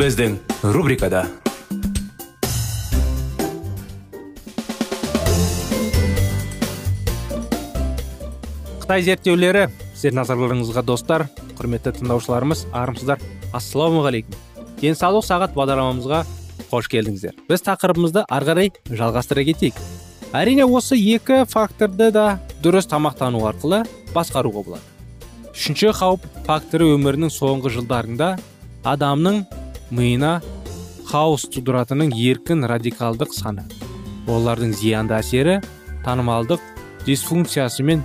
Біздің рубрикада қытай зерттеулері сіздердің назарларыңызға достар құрметті тыңдаушыларымыз армысыздар. Ассалаумағалейкум. Денсаулық сағат бағдарламамызға қош келдіңіздер. Біз тақырыбымызды ары қарай жалғастыра кетейік. Әрине осы екі факторды да дұрыс тамақтану арқылы басқаруға болады. Үшінші қауіп факторы өмірінің соңғы жылдарында адамның миына хаос тудыратынын еркін радикалдық саны. Олардың зиянды әсері танымалдық дисфункциясы мен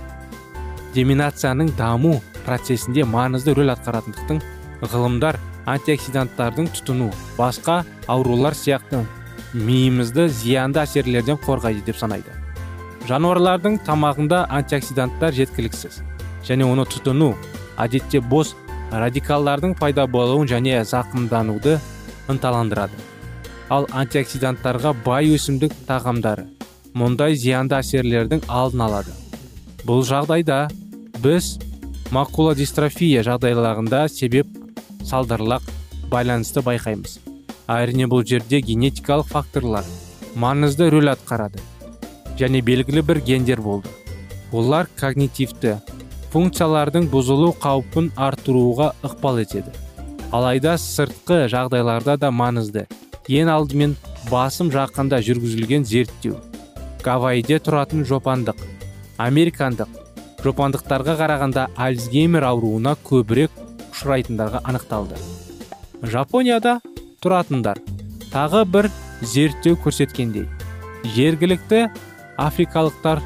деминацияның даму процесінде маңызды рөл атқаратындықтың ғылымдар антиоксиданттардың тұтыну басқа аурулар сияқты миымызды зиянды әсерлерден қорғайды деп санайды. Жануарлардың тамағында антиоксиданттар жеткіліксіз және оны тұтыну әдетте бос радикалдардың пайда болуын және зақымдануды ынталандырады. Ал антиоксиданттарға бай өсімдік тағамдары мұндай зиянды әсерлердің алдын алады. Бұл жағдайда біз макулодистрофия жағдайларында себеп салдарлақ байланысты байқаймыз. Әрине бұл жерде генетикалық факторлар маңызды рөл атқарады және белгілі бір гендер болды. Олар когнитивті функциялардың бұзылу қаупін арттыруға ықпал етеді. Алайда сыртқы жағдайларда да маңызды. Ең алдымен басым жақында жүргізілген зерттеу. Гавайде тұратын жопандық американдық. Жопандықтарға қарағанда альцгеймер ауруына көбірек ұшырайтындарға анықталды. Жапонияда тұратындар. Тағы бір зерттеу көрсеткендей. Жергілікті африкалықтар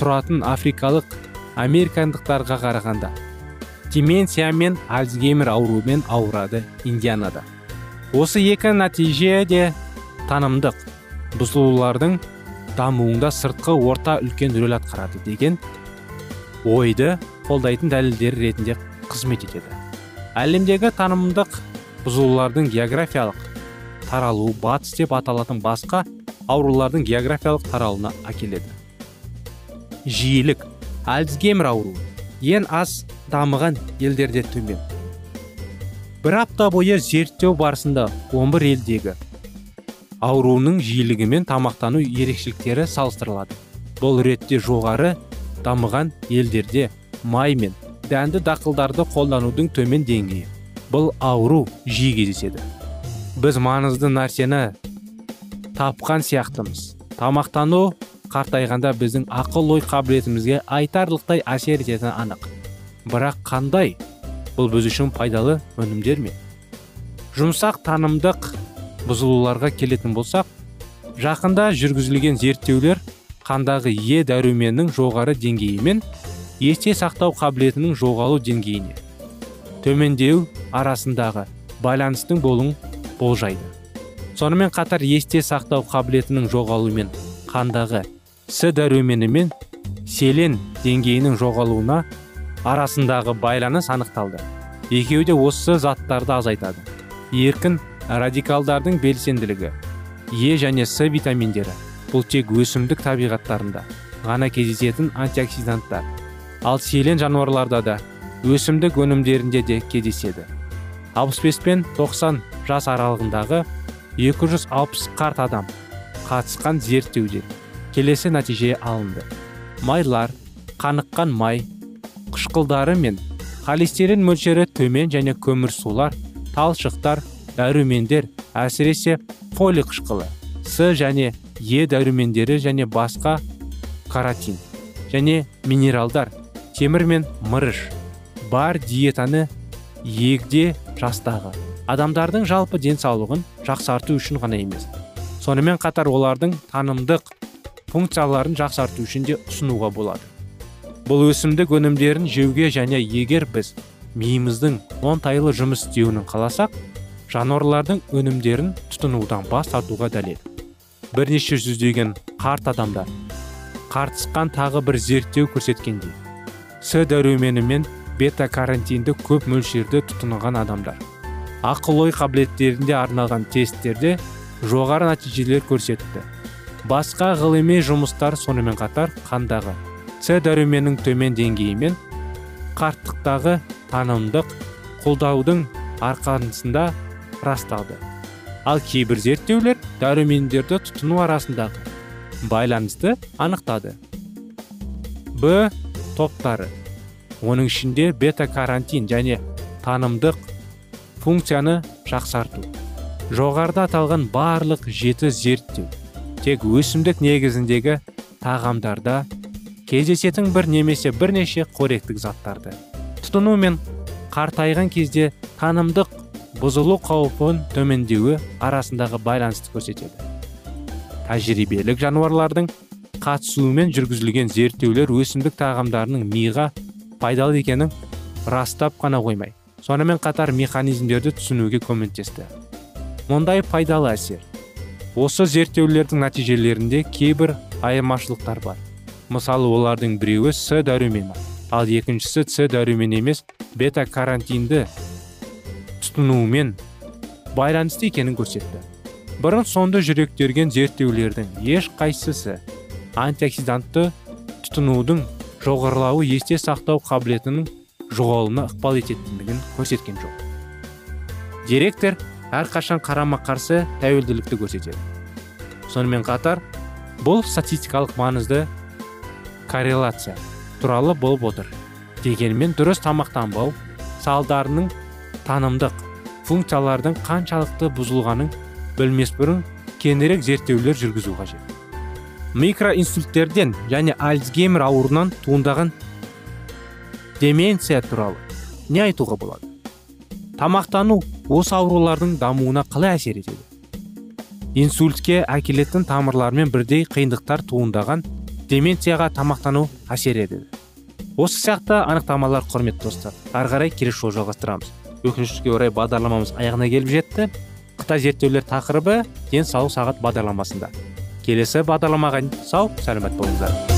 тұратын африкалық американдықтарға қарағанда деменция мен альцгеймер ауруымен ауырады индианада. Осы екі нәтиже де танымдық. Бұзылулардың дамуында сыртқы орта үлкен рөл атқарады деген ойды қолдайтын дәлелдер ретінде қызмет етеді. Әлемдегі танымдық бұзылулардың географиялық таралуы батыс деп аталатын басқа аурулардың географиялық таралуына әкеледі. Жиілік альцгеймер ауруы ең аз дамыған елдерде төмен. Бір апта бойы зерттеу барысында 11 елдегі ауруының жиілігімен тамақтану ерекшеліктері салыстырылады. Бұл ретте жоғары дамыған елдерде май мен дәнді дақылдарды қолданудың төмен деңгейі. Бұл ауру жиі кездеседі. Біз маңызды нәрсені тапқан сияқтымыз. Тамақтану қартайғанда біздің ақыл ой қабілетімізге айтарлықтай әсер ететіні анық. Бірақ қандай? Бұл біз үшін пайдалы өнімдер ме? Жұмсақ танымдық бұзылуларға келетін болсақ жақында жүргізілген зерттеулер қандағы е дәруменнің жоғары деңгейі мен есте сақтау қабілетінің жоғалу деңгейіне төмендеу арасындағы байланыстың болуын болжайды. Сонымен қатар есте сақтау қабілетінің жоғалуы мен қандағы с дәрумені мен селен деңгейінің жоғалуына арасындағы байланыс анықталды. Екеуі де осы заттарды азайтады. Еркін радикалдардың белсенділігі е және с витаминдері бұл тек өсімдік табиғаттарында ғана кездесетін антиоксиданттар. Ал селен жануарларда да өсімдік өнімдерінде де кездеседі. 65 пен 90 жас аралығындағы 260 қарт адам қатысқан зерттеуде. Келесі нәтиже алынды. Майлар қаныққан май қышқылдары мен холестерин мөлшері төмен және көмірсулар талшықтар дәрумендер әсіресе фолий қышқылы с және е дәрумендері және басқа каротин және минералдар темір мен мырыш бар диетаны егде жастағы адамдардың жалпы денсаулығын жақсарту үшін ғана емес. Сонымен қатар олардың танымдық функцияларын жақсарту үшін де ұсынуға болады. Бұл өсімдік өнімдерін жеуге және егер біз миымыздың оңтайлы жұмыс істеуін қаласақ жануарлардың өнімдерін тұтынудан бас тартуға дәлел. Бірнеше жүздеген қарт адамдар қартысқан тағы бір зерттеу көрсеткендей с дәрумені мен бета карантинді көп мөлшерде тұтынған адамдар. Ақыл ой қабілеттерінде арналған тесттерде жоғары нәтижелер көрсетті. Басқа ғылыми жұмыстар сонымен қатар қандағы с дәруменнің төмен деңгейі мен қарттықтағы танымдық қолдаудың арқасында расталды. Ал кейбір зерттеулер дәрумендерді тұтыну арасындағы байланысты анықтады. Б топтары. Оның ішінде бета карантин және танымдық функцияны жақсарту. Жоғарыда аталған барлық жеті зерттеу. Тек өсімдік негізіндегі тағамдарда кездесетін бір немесе бірнеше қоректік заттарды. Тұтыну мен қартайған кезде танымдық бұзылу қаупін төмендеуі арасындағы байланысты көрсетеді. Тәжірибелік жануарлардың қатысуымен жүргізілген зерттеулер өсімдік тағамдарының миға пайдалы екенін растап қана қоймай сонымен қатар механизмдерді түсінуге көмектесті. Мұндай пайдалы әсер осы зерттеулердің нәтижелерінде кейбір айырмашылықтар бар. Мысалы олардың біреуі с дәрумені ал екіншісі с дәрумен емес бета карантинді тұтынуымен байланысты екенін көрсетті. Бұрын соңды жүректерген зерттеулердің еш қайсысы антиоксидантты тұтынудың жоғарылауы есте сақтау қабілетінің жоғалуына ықпал ететіндігін көрсеткен жоқ. Директор әрқашан қарама қарсы тәуелділікті көрсетеді. Сонымен қатар бұл статистикалық маңызды корреляция туралы болып отыр. Дегенмен дұрыс тамақтанбау салдарының танымдық функциялардың қаншалықты бұзылғанын білмес бұрын кеңірек зерттеулер жүргізу қажет. Микроинсульттерден және альцгеймер ауруынан туындаған деменция туралы не айтуға болады? Тамақтану осы аурулардың дамуына қалай әсер етеді? Инсультке әкелетін тамырлармен бірдей қиындықтар туындаған деменцияға тамақтану әсер етеді. Осы сияқты анықтамалар құрметті достар ары қарай келесі жолы жалғастырамыз. Өкінішке орай бағдарламамыз аяғына келіп жетті. Қытай зерттеулер тақырыбы денсаулық сағат бағдарламасында. Келесі бағдарламаға сау сәлемет болыңыздар.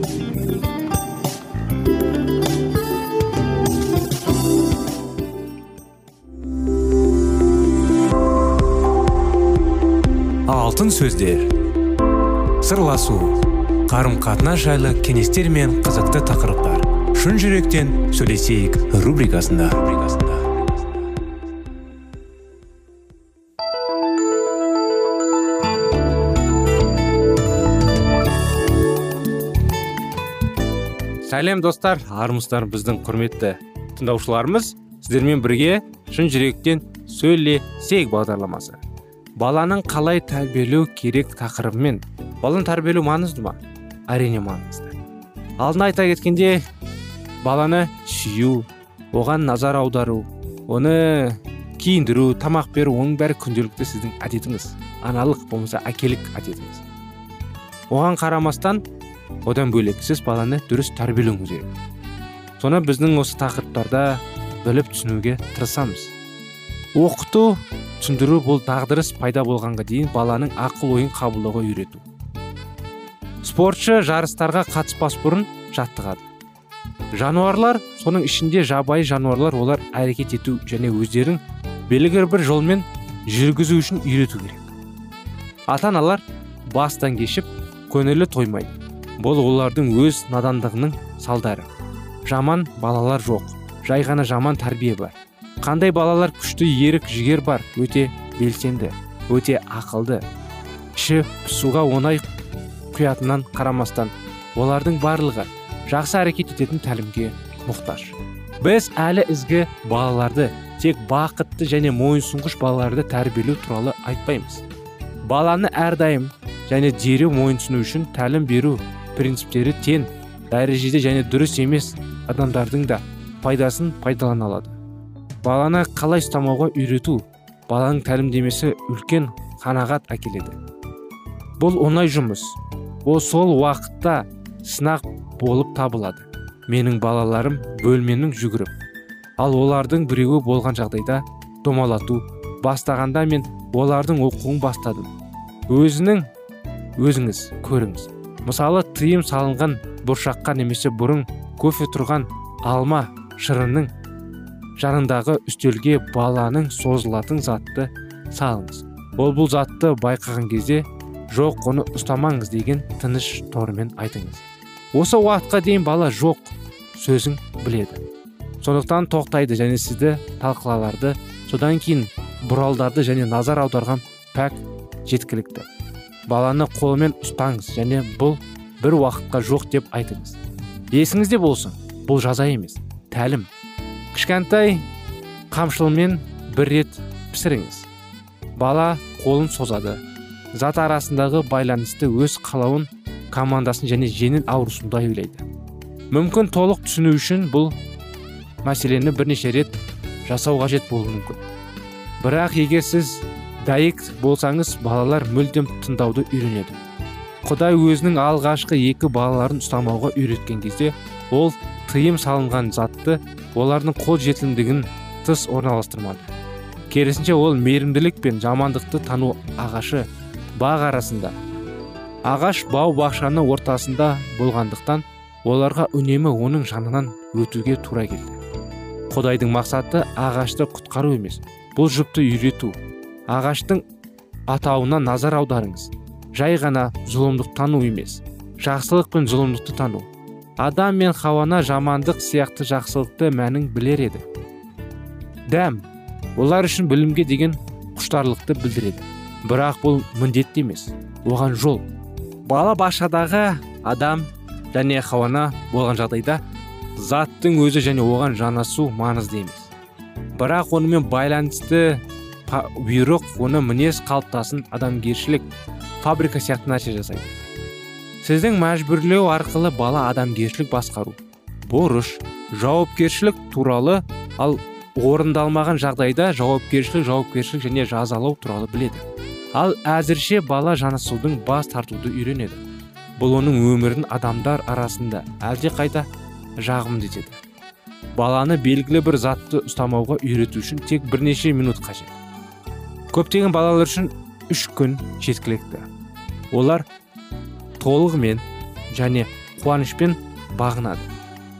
Алтын сөздер. Сырласу қарым қатынас жайлы кеңестер мен қызықты тақырыптар. Шын жүректен сөйлесейік рубрикасында. Сәлем достар. Армысыздар біздің құрметті тыңдаушыларымыз. Сіздермен бірге шын жүректен сөйлесейік бағдарламасы. Баланың қалай тәрбиелеу керек тақырыбымен баланы тәрбиелеу маңызды ма? Әрине маңызды. Алдына айта кеткенде баланы сүю оған назар аудару оны киіндіру тамақ беру оның бәрі күнделікті сіздің әдетіңіз. Аналық болмаса әкелік әдетіңіз. Оған қарамастан одан бөлек сіз баланы дұрыс тәрбиелеуіңіз керек. Соны біздің осы тақырыптарда біліп түсінуге тырысамыз. Оқыту түсіндіру бұл дағдырыс пайда болғанға дейін баланың ақыл ойын қабылдауға үйрету. Спортшы жарыстарға қатыспас бұрын жаттығады. Жануарлар соның ішінде жабайы жануарлар олар әрекет ету және өздерін белгілі бір жолмен жүргізу үшін үйрету керек. Ата аналар бастан кешіп көңілі тоймайды. Бұл олардың өз надандығының салдары. Жаман балалар жоқ. Жай ғана жаман тәрбие бар. Қандай балалар күшті ерік жігер бар? Өте белсенді өте ақылды. Іші суға оңай құятыннан қарамастан олардың барлығы жақсы әрекет ететін тәлімге мұқтаж. Біз әлі ізгі балаларды тек бақытты және мойынсұнғыш балаларды тәрбиелеу туралы айтпаймыз. Баланы әрдайым және дереу мойынсыну үшін тәлім беру принциптері тең дәрежеде және дұрыс емес адамдардың да пайдасын пайдалана алады. Баланы қалай ұстамауға үйрету баланың тәлімдемесі үлкен қанағат әкеледі. Бұл оңай жұмыс. Ол сол уақытта сынақ болып табылады. Менің балаларым бөлменің жүгіріп. Ал олардың біреуі болған жағдайда домалату бастағанда мен олардың оқуын бастадым. Өзінің өзіңіз көріңіз. Мысалы тыйым салынған бұршаққа немесе бұрын кофе тұрған алма шырынның жанындағы үстелге баланың созылатын затты салыңыз. Ол бұл затты байқаған кезде жоқ оны ұстамаңыз деген тыныш тормен айтыңыз. Осы уақытқа дейін бала жоқ сөзін біледі. Сондықтан тоқтайды және сізді талқылаларды содан кейін бұралдарды және назар аударған пәк жеткілікті. Баланы қолымен ұстаңыз және бұл бір уақытқа жоқ деп айтыңыз. Есіңізде болсын бұл жаза емес тәлім. Кішкентай қамшылымен бір рет пісіріңіз. Бала қолын созады. Зат арасындағы байланысты өз қалауын командасын және жеңіл ауырсындай ойлайды мүмкін толық түсіну үшін бұл мәселені бірнеше рет жасау қажет болуы мүмкін. Бірақ егер сіз дәйек болсаңыз балалар мүлдем тыңдауды үйренеді. Құдай өзінің алғашқы екі балаларын ұстамауға үйреткен кезде ол тыйым салынған затты олардың қол жетімдігін тыс орналастырмады. Керісінше ол мейірімділік пен жамандықты тану ағашы бақ арасында. Ағаш бау бақшаны ортасында болғандықтан оларға үнемі оның жанынан өтуге тура келді. Құдайдың мақсаты ағашты құтқару емес бұл жұпты үйрету. Ағаштың атауына назар аударыңыз. Жай ғана зұлымдық тану емес жақсылық пен зұлымдықты тану. Адам мен хауана жамандық сияқты жақсылықты мәнін білер еді. Дәм олар үшін білімге деген құштарлықты білдіреді. Бірақ бұл міндетті емес оған жол. Бала бақшадағы адам және хауана болған жағдайда заттың өзі және оған жанасу маңызды емес. Бірақ онымен байланысты бұйрық оны мінез қалыптасын адамгершілік фабрика сияқты нәрсе жасайды. Сіздің мәжбүрлеу арқылы бала адамгершілік басқару. Борыш жауапкершілік туралы ал орындалмаған жағдайда жауапкершілік жауапкершілік және жазалау туралы біледі. Ал әзірше бала жанасудың бас тартуды үйренеді. Бұл оның өмірін адамдар арасында әлде қайда жағымды етеді. Баланы белгілі бір затты ұстамауға үйрету үшін тек бірнеше минут қажет. Көптеген балалар үшін үш күн жеткілікті. Олар толығымен және қуанышпен бағынады.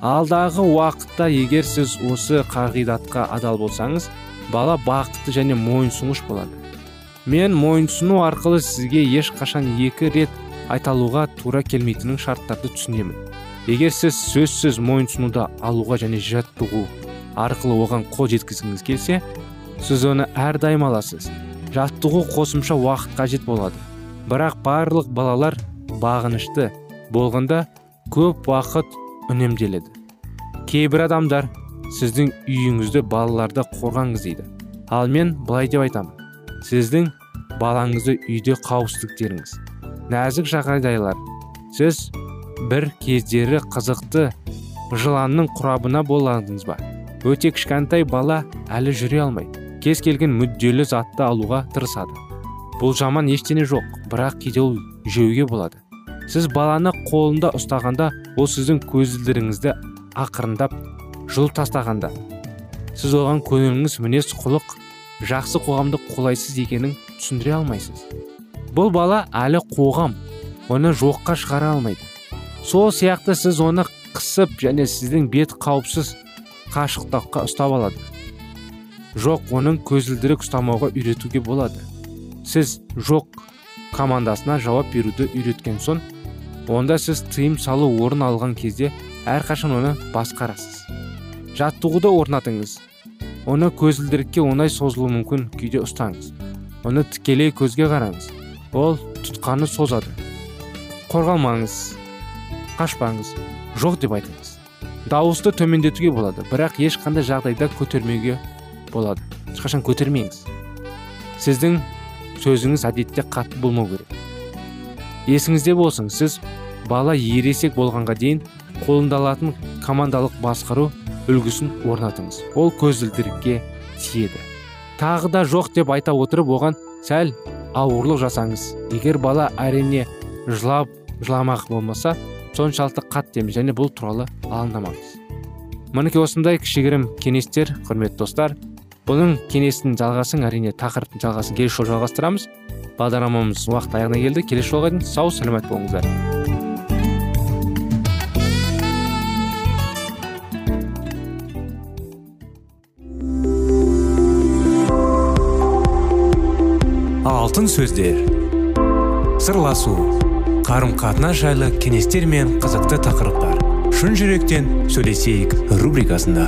Алдағы уақытта егер сіз осы қағидатқа адал болсаңыз бала бақытты және мойынсұнғыш болады. Мен мойынсыну арқылы сізге ешқашан екі рет айталуға тура келмейтінін шарттарды түсінемін. Егер сіз сөзсіз мойынсынуды алуға және жаттығу арқылы оған қол жеткізгіңіз келсе сіз оны әрдайым аласыз. Жаттығу қосымша уақыт қажет болады. Бірақ барлық балалар бағынышты болғанда көп уақыт үнемделеді. Кейбір адамдар сіздің үйіңізді балаларды қорғаңыз дейді. Ал мен былай деп айтамын. Сіздің балаңызды үйде қауіпсіздіктеріңіз. Нәзік жағдайлар. Сіз бір кездері қызықты жыланның құрабына боладыңыз ба? Өте кішкентай бала әлі жүре алмай кез келген мүдделі затты алуға тырысады. Бұл жаман ештеңе жоқ бірақ кейде ол жеуге болады. Сіз баланы қолында ұстағанда ол сіздің көзілдіріңізді ақырындап жұлып тастағанда. Сіз оған көңіліңіз мінез құлық жақсы қоғамды қолайсыз екенін түсіндіре алмайсыз. Бұл бала әлі қоғам оны жоққа шығара алмайды. Сол сияқты сіз оны қысып және сіздің бет қауіпсіз қашықтыққа ұстап алады. Жоқ оның көзілдірік ұстамауға үйретуге болады. Сіз жоқ командасына жауап беруді үйреткен соң онда сіз тыйым салу орын алған кезде әрқашан оны басқарасыз. Жаттығуды орнатыңыз. Оны көзілдірікке оңай созылуы мүмкін күйде ұстаңыз. Оны тікелей көзге қараңыз. Ол тұтқаны созады. Қорғалмаңыз. Қашпаңыз. Жоқ деп айтыңыз. Дауысты төмендетуге болады бірақ ешқандай жағдайда көтермеуге болады. Ешқашан көтермеңіз. Сіздің сөзіңіз әдетте қатты болмау керек. Есіңізде болсын сіз бала ересек болғанға дейін қолында алатын командалық басқару үлгісін орнатыңыз. Ол көзілдірікке тиеді. Тағы да жоқ деп айта отырып оған сәл ауырлық жасаңыз. Егер бала әрине жылап жыламақ болмаса соншалықты қатты емес және бұл туралы алаңдамаңыз. Мінекей осындай кішігірім кеңестер құрметті достар бұның кеңестің жалғасын әрине тақырыптың жалғасын келесі жолы жалғастырамыз. Бағдарламамыз уақыт аяғына келді. Келесі жолға дейін сау саламат болыңыздар. Алтын сөздер. Сырласу. Қарым қатынас жайлы кеңестер мен қызықты тақырыптар. Шын жүректен сөйлесейік рубрикасында.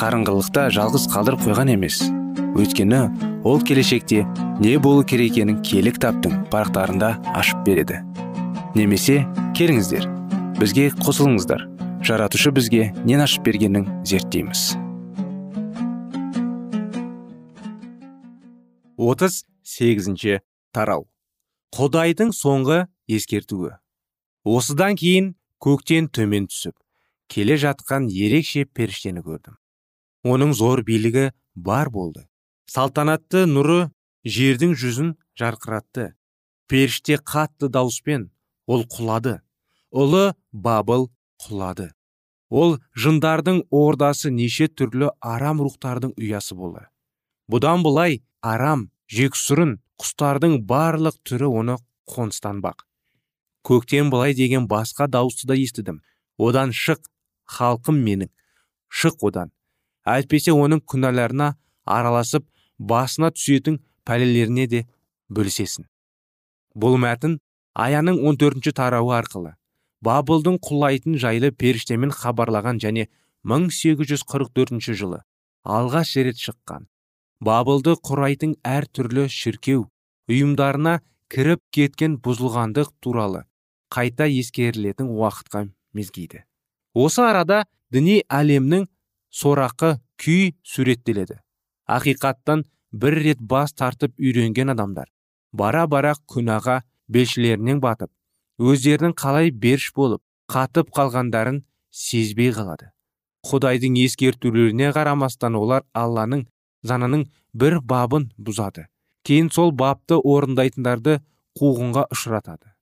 қарыңғылықта жалғыз қалдырып қойған емес. Өйткені ол келешекте не болу керек екенін кітаптың парақтарында ашып береді. Немесе келіңіздер бізге қосылыңыздар. Жаратушы бізге нен ашып бергенін зерттейміз. Отыз сегізінші тарау. Құдайдың соңғы ескертуі. Осыдан кейін көктен төмен түсіп келе жатқан ерекше періштені көрдім. Оның зор билігі бар болды. Салтанатты нұры жердің жүзін жарқыратты. Періште қатты дауыспен ол құлады. Ұлы бабыл құлады. Ол жындардың ордасы неше түрлі арам рухтардың ұясы болды. Бұдан былай арам жексұрын құстардың барлық түрі оны қоныстанбақ. Көктен былай деген басқа дауысты да естідім. Одан шық халқым менің. Шық одан. Әйтпесе оның күнәларына араласып басына түсетін пәлелеріне де бөлісесің. Бұл мәтін аяның 14 тарауы арқылы бабылдың құлайтын жайлы періштемен хабарлаған және 1844 жылы алғаш рет шыққан. Бабылды құрайтын әр түрлі шіркеу ұйымдарына кіріп кеткен бұзылғандық туралы қайта ескерілетін уақытқа мезгейді. Осы арада діни әлемнің сорақы күй суреттеледі. Ақиқаттан бір рет бас тартып үйренген адамдар. Бара бара күнәға белшілерінен батып өздерінің қалай берш болып қатып қалғандарын сезбей қалады. Құдайдың ескертулеріне қарамастан олар алланың занының бір бабын бұзады. Кейін сол бапты орындайтындарды қуғынға ұшыратады.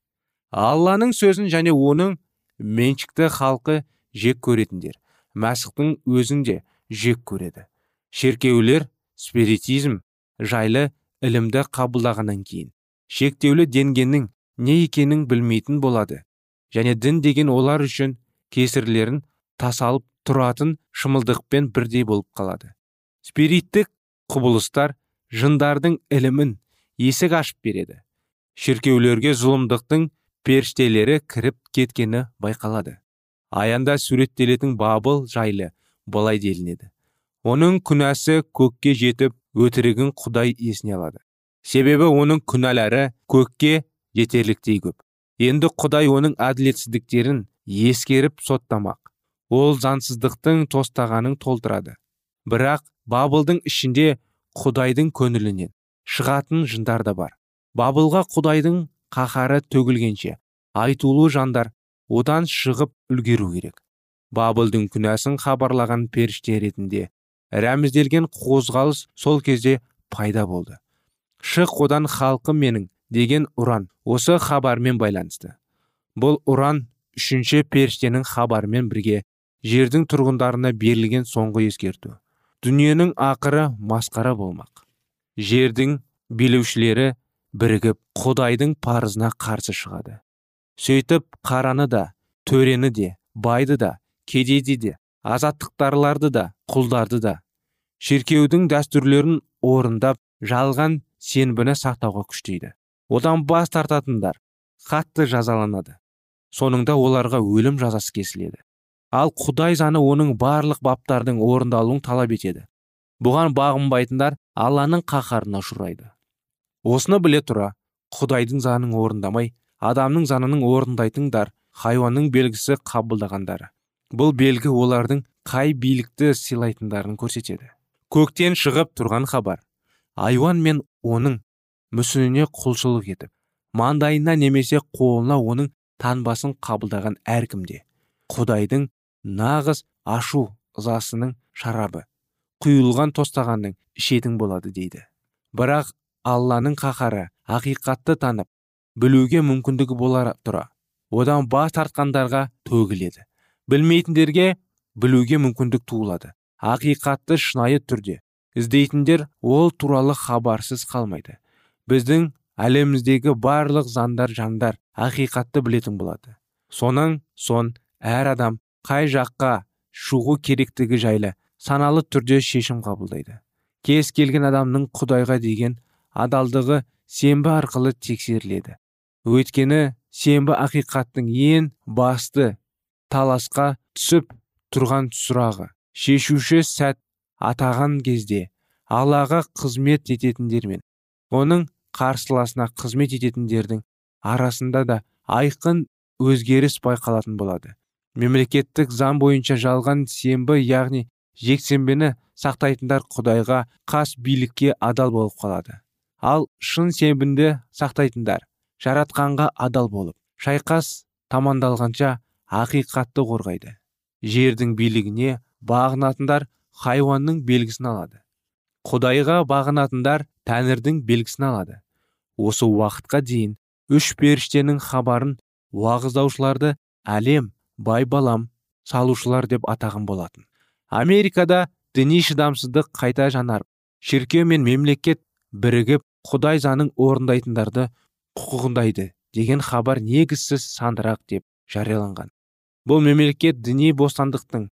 Алланың сөзін және оның меншікті халқы жек көретіндер. Мәсіхтің өзін де жек көреді. Шеркеулер спиритизм жайлы ілімді қабылдағаннан кейін шектеулі денгеннің не екенін білмейтін болады және дін деген олар үшін кесірлерін тасалып тұратын шымылдықпен бірдей болып қалады. Спириттік құбылыстар жындардың ілімін есік ашып береді. Шіркеулерге зұлымдықтың періштелері кіріп кеткені байқалады. Аянда суреттелетін бабыл жайлы былай делінеді. Оның күнәсі көкке жетіп өтірігін құдай есіне алады. Себебі оның күнәлары көкке жетерліктей көп. Енді құдай оның әділетсіздіктерін ескеріп соттамақ. Ол заңсыздықтың тостағанын толтырады. Бірақ бабылдың ішінде құдайдың көңілінен шығатын жындар да бар. Бабылға құдайдың қаһары төгілгенше айтулы жандар одан шығып үлгеру керек. Бабылдың күнәсін хабарлаған періште ретінде рәмізделген қозғалыс сол кезде пайда болды. Шық одан халқы менің деген ұран осы хабармен байланысты. Бұл ұран үшінші періштенің хабарымен бірге жердің тұрғындарына берілген соңғы ескерту. Дүниенің ақыры масқара болмақ. Жердің билеушілері бірігіп құдайдың парызына қарсы шығады. Сөйтіп қараны да төрені де байды да кедейді де азаттықтарларды да құлдарды да шеркеудің дәстүрлерін орындап жалған сенбіні сақтауға күштейді. Одан бас тартатындар қатты жазаланады. Соныңда оларға өлім жазасы кесіледі. Ал құдай заны оның барлық баптардың орындалуын талап етеді. Бұған бағынбайтындар алланың қаһарына ұшырайды. Осыны біле тұра құдайдың заңын орындамай адамның заңының орындайтындар хайуанның белгісі қабылдағандары. Бұл белгі олардың қай билікті сыйлайтындарын көрсетеді. Көктен шығып тұрған хабар. Айуан мен оның мүсініне құлшылық етіп маңдайына немесе қолына оның танбасын қабылдаған әркімде құдайдың нағыз ашу ызасының шарабы құйылған тостағанның ішетін болады дейді. Бірақ алланың қаһары ақиқатты танып білуге мүмкіндігі болар тұра. Одан бас тартқандарға төгіледі. Білмейтіндерге білуге мүмкіндік туылады. Ақиқатты шынайы түрде іздейтіндер ол туралы хабарсыз қалмайды. Біздің әлеміміздегі барлық заңдар жандар ақиқатты білетін болады. Сонан сон әр адам қай жаққа шығу керектігі жайлы саналы түрде шешім қабылдайды. Кез келген адамның құдайға деген адалдығы сенбі арқылы тексеріледі. Өйткені сенбі ақиқаттың ең басты таласқа түсіп тұрған сұрағы. Шешуші сәт атаған кезде аллаға қызмет ететіндер мен оның қарсыласына қызмет ететіндердің арасында да айқын өзгеріс байқалатын болады. Мемлекеттік заң бойынша жалған сенбі яғни жексенбіні сақтайтындар құдайға қас билікке адал болып қалады. Ал шын сенбінді сақтайтындар жаратқанға адал болып шайқас тамандалғанша ақиқатты қорғайды. Жердің билігіне бағынатындар хайуанның белгісін алады. Құдайға бағынатындар тәңірдің белгісін алады. Осы уақытқа дейін үш періштенің хабарын уағыздаушыларды әлем бай балам салушылар деп атаған болатын. Америкада діни шыдамсыздық қайта жанарып шіркеу мен мемлекет бірігіп құдай заңын орындайтындарды құқығындайды деген хабар негізсіз сандырақ деп жарияланған. Бұл мемлекет діни бостандықтың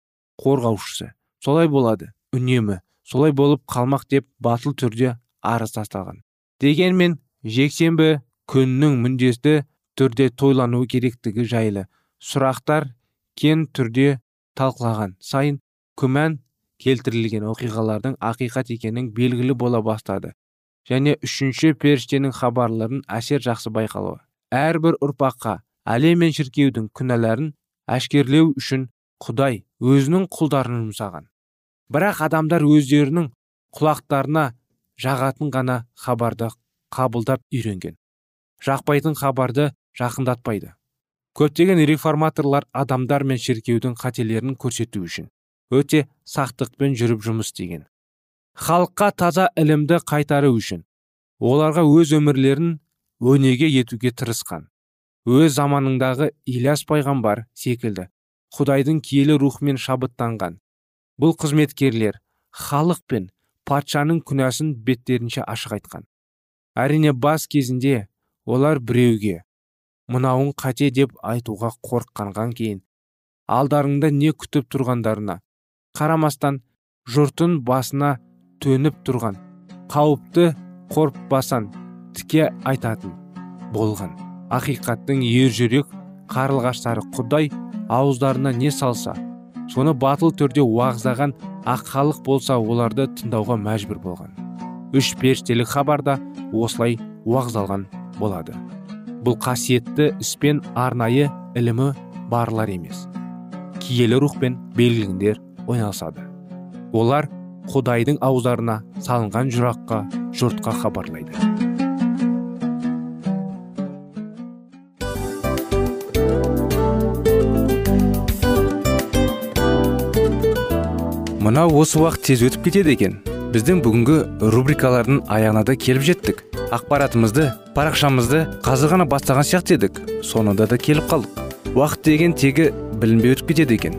қорғаушысы. Солай болады үнемі. Солай болып қалмақ деп батыл түрде арыз тасталған. Дегенмен жексенбі күннің міндетті түрде тойлануы керектігі жайлы сұрақтар кен түрде талқылаған сайын күмән келтірілген оқиғалардың ақиқат екенін белгілі бола бастады. Және үшінші періштенің хабарларын әсер жақсы байқалуы. Әрбір ұрпаққа әлем мен шіркеудің күнәларын әшкерлеу үшін құдай өзінің құлдарын жұмсаған. Бірақ адамдар өздерінің құлақтарына жағатын ғана хабарды қабылдап үйренген. Жақпайтын хабарды жақындатпайды. Көптеген реформаторлар адамдар мен шіркеудің қателерін көрсету үшін өте сақтықпен жүріп жұмыс істеген. Халыққа таза ілімді қайтару үшін оларға өз өмірлерін өнеге етуге тырысқан. Өз заманындағы ильяс пайғамбар секілді құдайдың киелі рухымен шабыттанған. Бұл қызметкерлер халық пен патшаның күнәсін беттерінше ашық айтқан. Әрине бас кезінде олар біреуге мынауың қате? деп айтуға қорыққанған кейін алдарыңда не күтіп тұрғандарына қарамастан жұртын басына төніп тұрған қауіпті қорықпасан тіке айтатын болған. Ақиқаттың ержүрек қарлығаштары құдай ауыздарына не салса соны батыл түрде уағыздаған ақ халық болса оларды тыңдауға мәжбүр болған. Үш періштелік хабарда осылай уағыздалған болады. Бұл қасиетті іспен арнайы ілімі барлар емес. Киелі рухпен белгіліңдер ойналысады. Олар құдайдың ауыздарына салынған жұраққа жұртқа хабарлайды. Мынау осы уақыт тез өтіп кетеді екен. Біздің бүгінгі рубрикалардың аяғына да келіп жеттік. Ақпаратымызды парақшамызды қазір ғана бастаған сияқты едік. Соңында да келіп қалдық. Уақыт деген тегі білінбей өтіп кетеді екен.